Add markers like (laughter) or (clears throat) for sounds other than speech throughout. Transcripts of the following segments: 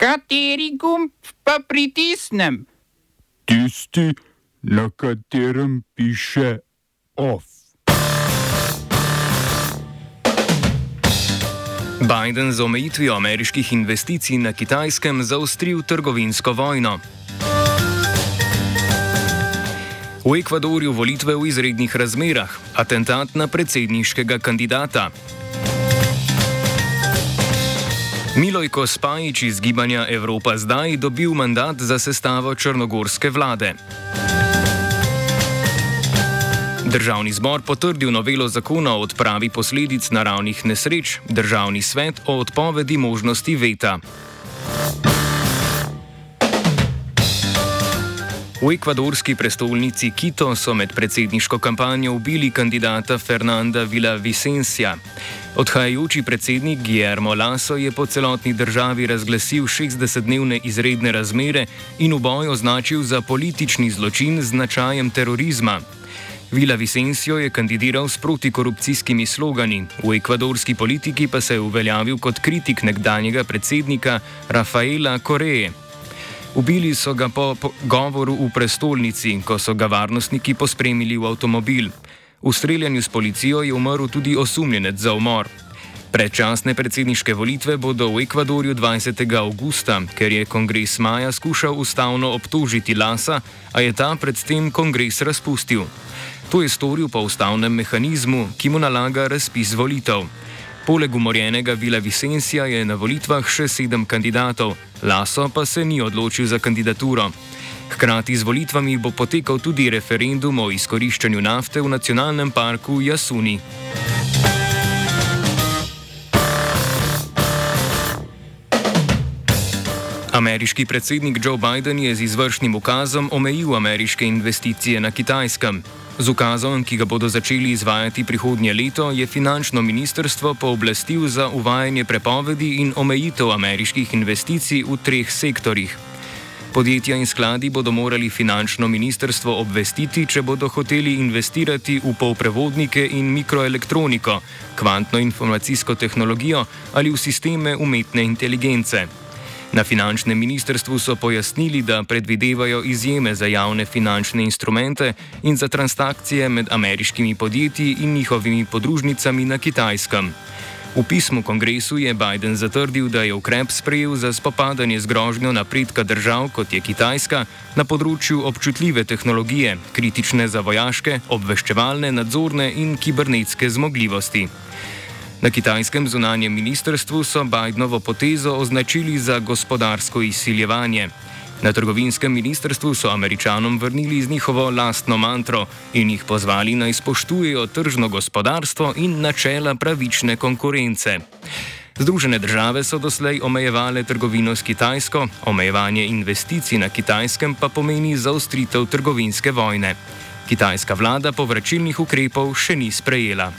Kateri gumb pa pritisnem? Tisti, na katerem piše OF. Biden z omejitvijo ameriških investicij na kitajskem zaostril trgovinsko vojno. V Ekvadorju volitve v izrednih razmerah, atentat na predsedniškega kandidata. Milojko Spajič iz gibanja Evropa zdaj dobil mandat za sestavo črnogorske vlade. Državni zbor potrdil novelo zakona o odpravi posledic naravnih nesreč, državni svet o odpovedi možnosti veta. V ekvadorski prestolnici Quito so med predsedniško kampanjo ubili kandidata Fernanda Villavicencia. Odhajajoči predsednik Guillermo Lasso je po celotni državi razglasil 60-dnevne izredne razmere in v boju označil za politični zločin z značajem terorizma. Vila Vicencio je kandidiral s protikorupcijskimi slogani, v ekvadorski politiki pa se je uveljavil kot kritik nekdanjega predsednika Rafaela Koreje. Ubili so ga po govoru v prestolnici, ko so ga varnostniki pospremili v avtomobil. V streljanju s policijo je umrl tudi osumljenec za umor. Predčasne predsedniške volitve bodo v Ekvadorju 20. augusta, ker je kongres maja skušal ustavno obtožiti Lasa, a je ta predtem kongres razpustil. To je storil po ustavnem mehanizmu, ki mu nalaga razpis volitev. Poleg umorjenega Vila Vicencija je na volitvah še sedem kandidatov, Laso pa se ni odločil za kandidaturo. Hkrati z volitvami bo potekal tudi referendum o izkoriščanju nafte v nacionalnem parku Jasuni. Ameriški predsednik Joe Biden je z izvršnim ukazom omejil ameriške investicije na kitajskem. Z ukazom, ki ga bodo začeli izvajati prihodnje leto, je finančno ministrstvo pooblastil za uvajanje prepovedi in omejitev ameriških investicij v treh sektorjih. Podjetja in skladi bodo morali finančno ministrstvo obvestiti, če bodo hoteli investirati v polprevodnike in mikroelektroniko, kvantno informacijsko tehnologijo ali v sisteme umetne inteligence. Na finančnem ministrstvu so pojasnili, da predvidevajo izjeme za javne finančne instrumente in za transakcije med ameriškimi podjetji in njihovimi podružnicami na kitajskem. V pismu kongresu je Biden zatrdil, da je ukrep sprejel za spopadanje z grožnjo napredka držav, kot je Kitajska, na področju občutljive tehnologije, kritične za vojaške, obveščevalne, nadzorne in kibernetske zmogljivosti. Na kitajskem zunanjem ministrstvu so Bidenovo potezo označili za gospodarsko izsiljevanje. Na trgovinskem ministrstvu so američanom vrnili z njihovo lastno mantro in jih pozvali naj spoštujejo tržno gospodarstvo in načela pravične konkurence. Združene države so doslej omejevale trgovino s Kitajsko, omejevanje investicij na kitajskem pa pomeni zaostritev trgovinske vojne. Kitajska vlada povračilnih ukrepov še ni sprejela.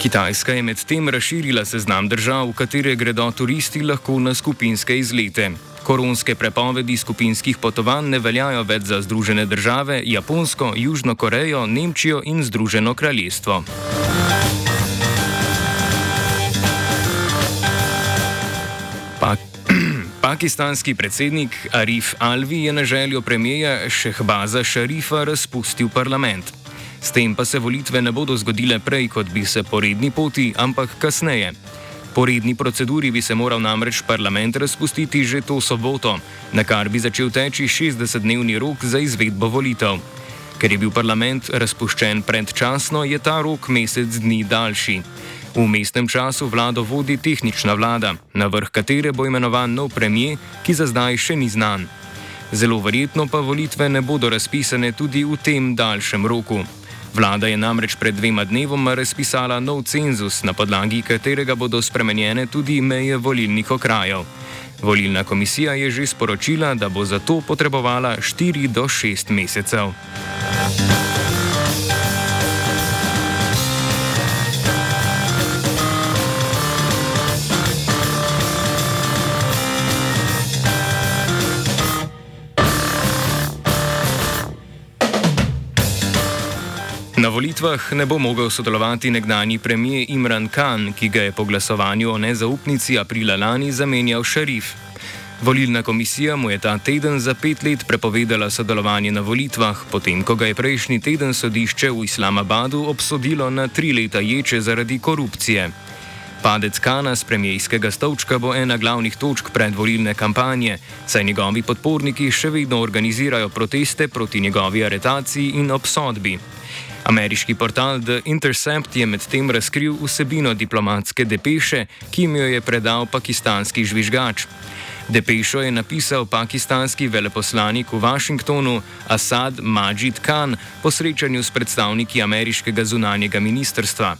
Kitajska je medtem razširila seznam držav, v katere gredo turisti lahko na skupinske izlete. Koronske prepovedi skupinskih potovanj ne veljajo več za Združene države, Japonsko, Južno Korejo, Nemčijo in Združeno kraljestvo. Pa (clears throat) Pakistanski predsednik Arif Alvi je na željo premijeja Šehbaza Šarifa razpustil parlament. S tem pa se volitve ne bodo zgodile prej, kot bi se po redni poti, ampak kasneje. Po redni proceduri bi se moral namreč parlament razpustiti že to soboto, na kar bi začel teči 60-dnevni rok za izvedbo volitev. Ker je bil parlament razpuščen predčasno, je ta rok mesec dni daljši. V mestnem času vlado vodi tehnična vlada, na vrh katere bo imenovan nov premijer, ki za zdaj še ni znan. Zelo verjetno pa volitve ne bodo razpisane tudi v tem daljšem roku. Vlada je namreč pred dvema dnevoma razpisala nov cenzus, na podlagi katerega bodo spremenjene tudi meje volilnih okrajev. Volilna komisija je že sporočila, da bo za to potrebovala 4 do 6 mesecev. Volitvah ne bo mogel sodelovati nekdani premijer Imran Khan, ki ga je po glasovanju o nezaupnici aprila lani zamenjal šerif. Volilna komisija mu je ta teden za pet let prepovedala sodelovanje na volitvah, potem ko ga je prejšnji teden sodišče v Islamabadu obsodilo na tri leta ječe zaradi korupcije. Padec Kana z premijskega stolčka bo ena glavnih točk predvolilne kampanje, saj njegovi podporniki še vedno organizirajo proteste proti njegovi aretaciji in obsodbi. Ameriški portal The Intercept je medtem razkril vsebino diplomatske depeše, ki jim jo je predal pakistanski žvižgač. Depešo je napisal pakistanski veleposlanik v Washingtonu Asad Majid Khan po srečanju s predstavniki ameriškega zunanjega ministrstva.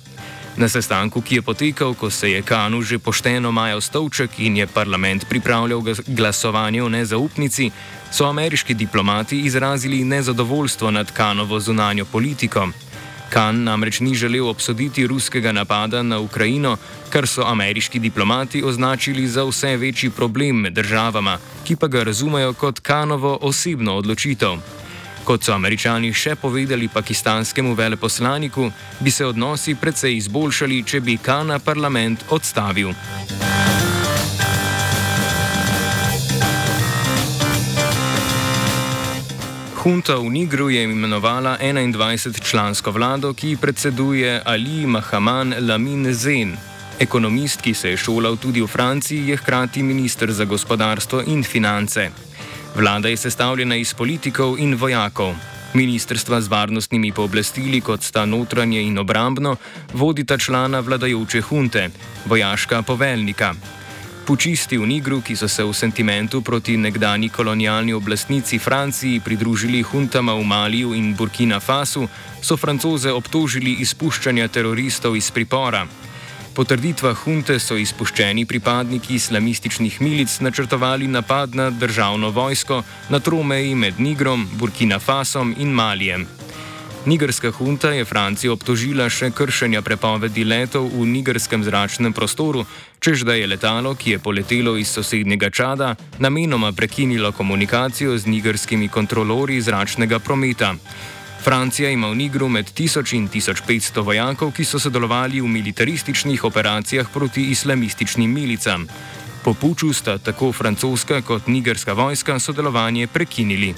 Na sestanku, ki je potekal, ko se je Kanu že pošteno majal stolček in je parlament pripravljal glasovanje o nezaupnici, so ameriški diplomati izrazili nezadovoljstvo nad Kanovo zunanjo politiko. Kan namreč ni želel obsoditi ruskega napada na Ukrajino, kar so ameriški diplomati označili za vse večji problem med državama, ki pa ga razumejo kot Kanovo osebno odločitev. Kot so američani še povedali pakistanskemu veleposlaniku, bi se odnosi precej izboljšali, če bi Kana parlament odstavil. Hunta v Nigru je imenovala 21-člansko vlado, ki predseduje Ali Mahaman Lamin Zen. Ekonomist, ki se je šolal tudi v Franciji, je hkrati ministr za gospodarstvo in finance. Vlada je sestavljena iz politikov in vojakov. Ministrstva z varnostnimi pooblastili, kot sta notranje in obrambno, vodita člana vladajoče hunte, vojaška poveljnika. Pučisti v Nigru, ki so se v sentimentu proti nekdani kolonialni oblastnici Franciji pridružili huntama v Maliju in Burkina Fasu, so francoze obtožili izpuščanja teroristov iz pripora. Po trditvah hunte so izpuščeni pripadniki islamističnih milic načrtovali napad na državno vojsko na tromeji med Nigrom, Burkina Fasom in Malijem. Nigerska hunta je Francijo obtožila še kršenja prepovedi letov v nigerskem zračnem prostoru, čež da je letalo, ki je poletelo iz sosednjega Čada, namenoma prekinilo komunikacijo z nigerskimi kontrolori zračnega prometa. Francija ima v Nigru med 1000 in 1500 vojakov, ki so sodelovali v militarističnih operacijah proti islamističnim milicam. Po puču sta tako francoska kot nigerska vojska sodelovanje prekinili.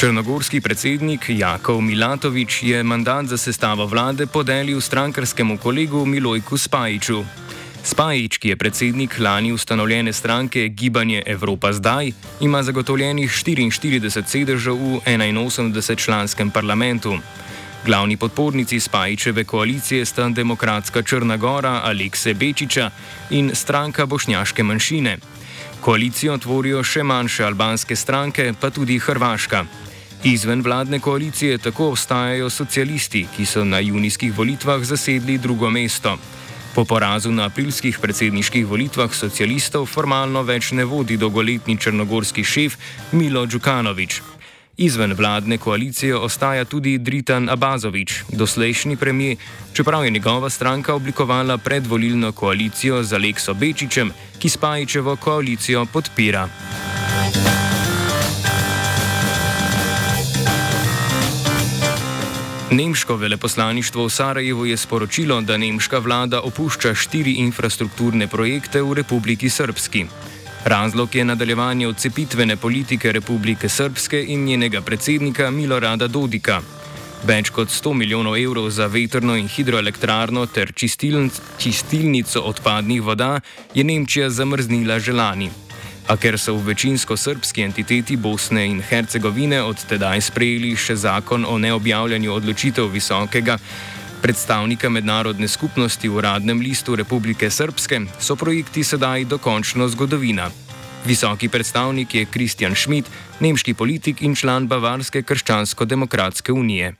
Črnogorski predsednik Jakov Milatovič je mandat za sestavo vlade podelil strankarskemu kolegu Milojku Spajiču. Spajič, ki je predsednik lani ustanovljene stranke Gibanje Evropa zdaj, ima zagotovljenih 44 sedežev v 81-članskem parlamentu. Glavni podpornici Spajičeve koalicije sta Demokratska Črna Gora Alekse Bečiča in stranka Bošnjaške manjšine. Koalicijo tvorijo še manjše albanske stranke, pa tudi Hrvaška. Izven vladne koalicije tako obstajajo socialisti, ki so na junijskih volitvah zasedli drugo mesto. Po porazu na aprilskih predsedniških volitvah socialistov formalno več ne vodi dolgoletni črnogorski šef Milo Djukanovič. Izven vladne koalicije ostaja tudi Dritan Abazovič, doslejšnji premijer, čeprav je njegova stranka oblikovala predvolilno koalicijo z Alekso Bečičem, ki Spajičevo koalicijo podpira. Nemško veleposlaništvo v Sarajevu je sporočilo, da nemška vlada opušča štiri infrastrukturne projekte v Republiki Srpski. Razlog je nadaljevanje odcepitvene politike Republike Srpske in njenega predsednika Milorada Dodika. Več kot 100 milijonov evrov za vetrno in hidroelektrarno ter čistilnico odpadnih voda je Nemčija zamrznila že lani. A ker so v večinsko srpski entiteti Bosne in Hercegovine od tedaj sprejeli še zakon o neobjavljanju odločitev visokega predstavnika mednarodne skupnosti v uradnem listu Republike Srpske, so projekti sedaj dokončno zgodovina. Visoki predstavnik je Kristjan Schmidt, nemški politik in član Bavarske krščansko-demokratske unije.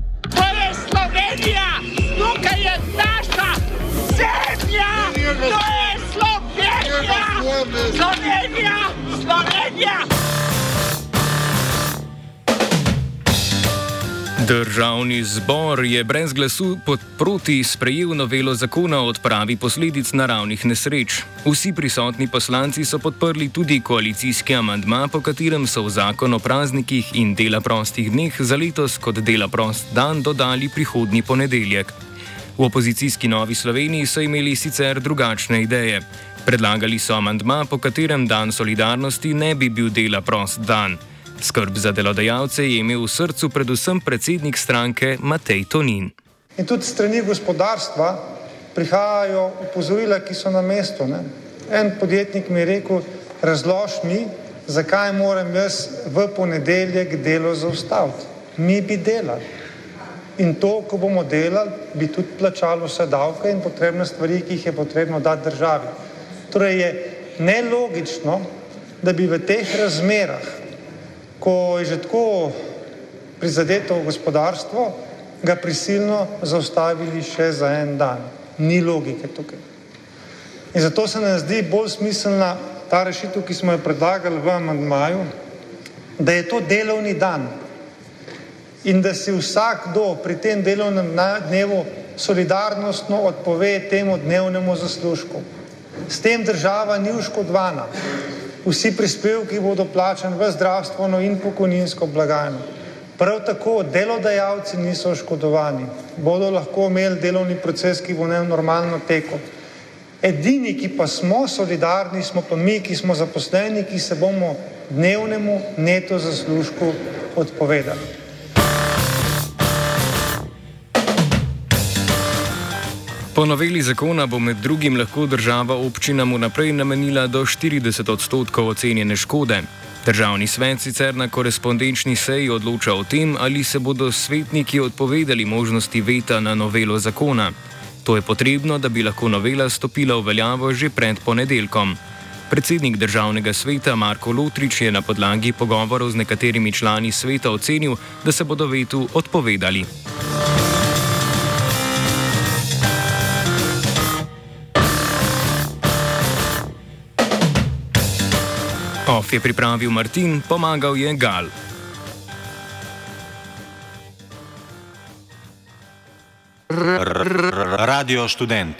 To je Slovenija, Slovenija, Slovenija. Državni zbor je brez glasu proti sprejel novelo zakona o odpravi posledic naravnih nesreč. Vsi prisotni poslanci so podprli tudi koalicijski amandma, po katerem so v zakon o praznikih in dela prostih dneh za letos kot dela prost dan dodali prihodnji ponedeljek. V opozicijski Novi Sloveniji so imeli sicer drugačne ideje. Predlagali so amandma, po katerem dan solidarnosti ne bi bil dela prost dan. Skrb za delodajalce je imel v srcu predvsem predsednik stranke Matej Tonin. In tudi strani gospodarstva prihajajo upozorila, ki so na mestu. Ne? En podjetnik mi je rekel, razlož mi, zakaj moram jaz v ponedeljek delo zaustaviti. Mi bi delali. In to, ko bomo delali, bi tudi plačalo vse davke in potrebne stvari, ki jih je potrebno dati državi. Torej je nelogično, da bi v teh razmerah ko je že tako prizadeto gospodarstvo, ga prisilno zaustavili še za en dan. Ni logike tukaj. In zato se nam zdi bolj smiselna ta rešitev, ki smo jo predlagali v amandmaju, da je to delovni dan in da si vsakdo pri tem delovnem dnevu solidarnostno odpove temu dnevnemu zaslužku. S tem država ni oškodovana vsi prispevki bodo plačani v zdravstveno in pokojninsko blagajno. Prav tako delodajalci niso oškodovani, bodo lahko imeli delovni proces, ki bo ne normalno tekel. Edini, ki pa smo solidarni, smo pa mi, ki smo zaposleni, ki se bomo dnevnemu neto zaslužku odpovedali. Po noveli zakona bo med drugim lahko država občinam vnaprej namenila do 40 odstotkov ocenjene škode. Državni svet sicer na korespondenčni seji odloča o tem, ali se bodo svetniki odpovedali možnosti veta na novelo zakona. To je potrebno, da bi lahko novela stopila v veljavo že pred ponedeljkom. Predsednik državnega sveta Marko Lotrič je na podlagi pogovorov z nekaterimi člani sveta ocenil, da se bodo vetu odpovedali. Off je pripravil Martin, pomagal je Gal. Radio študent.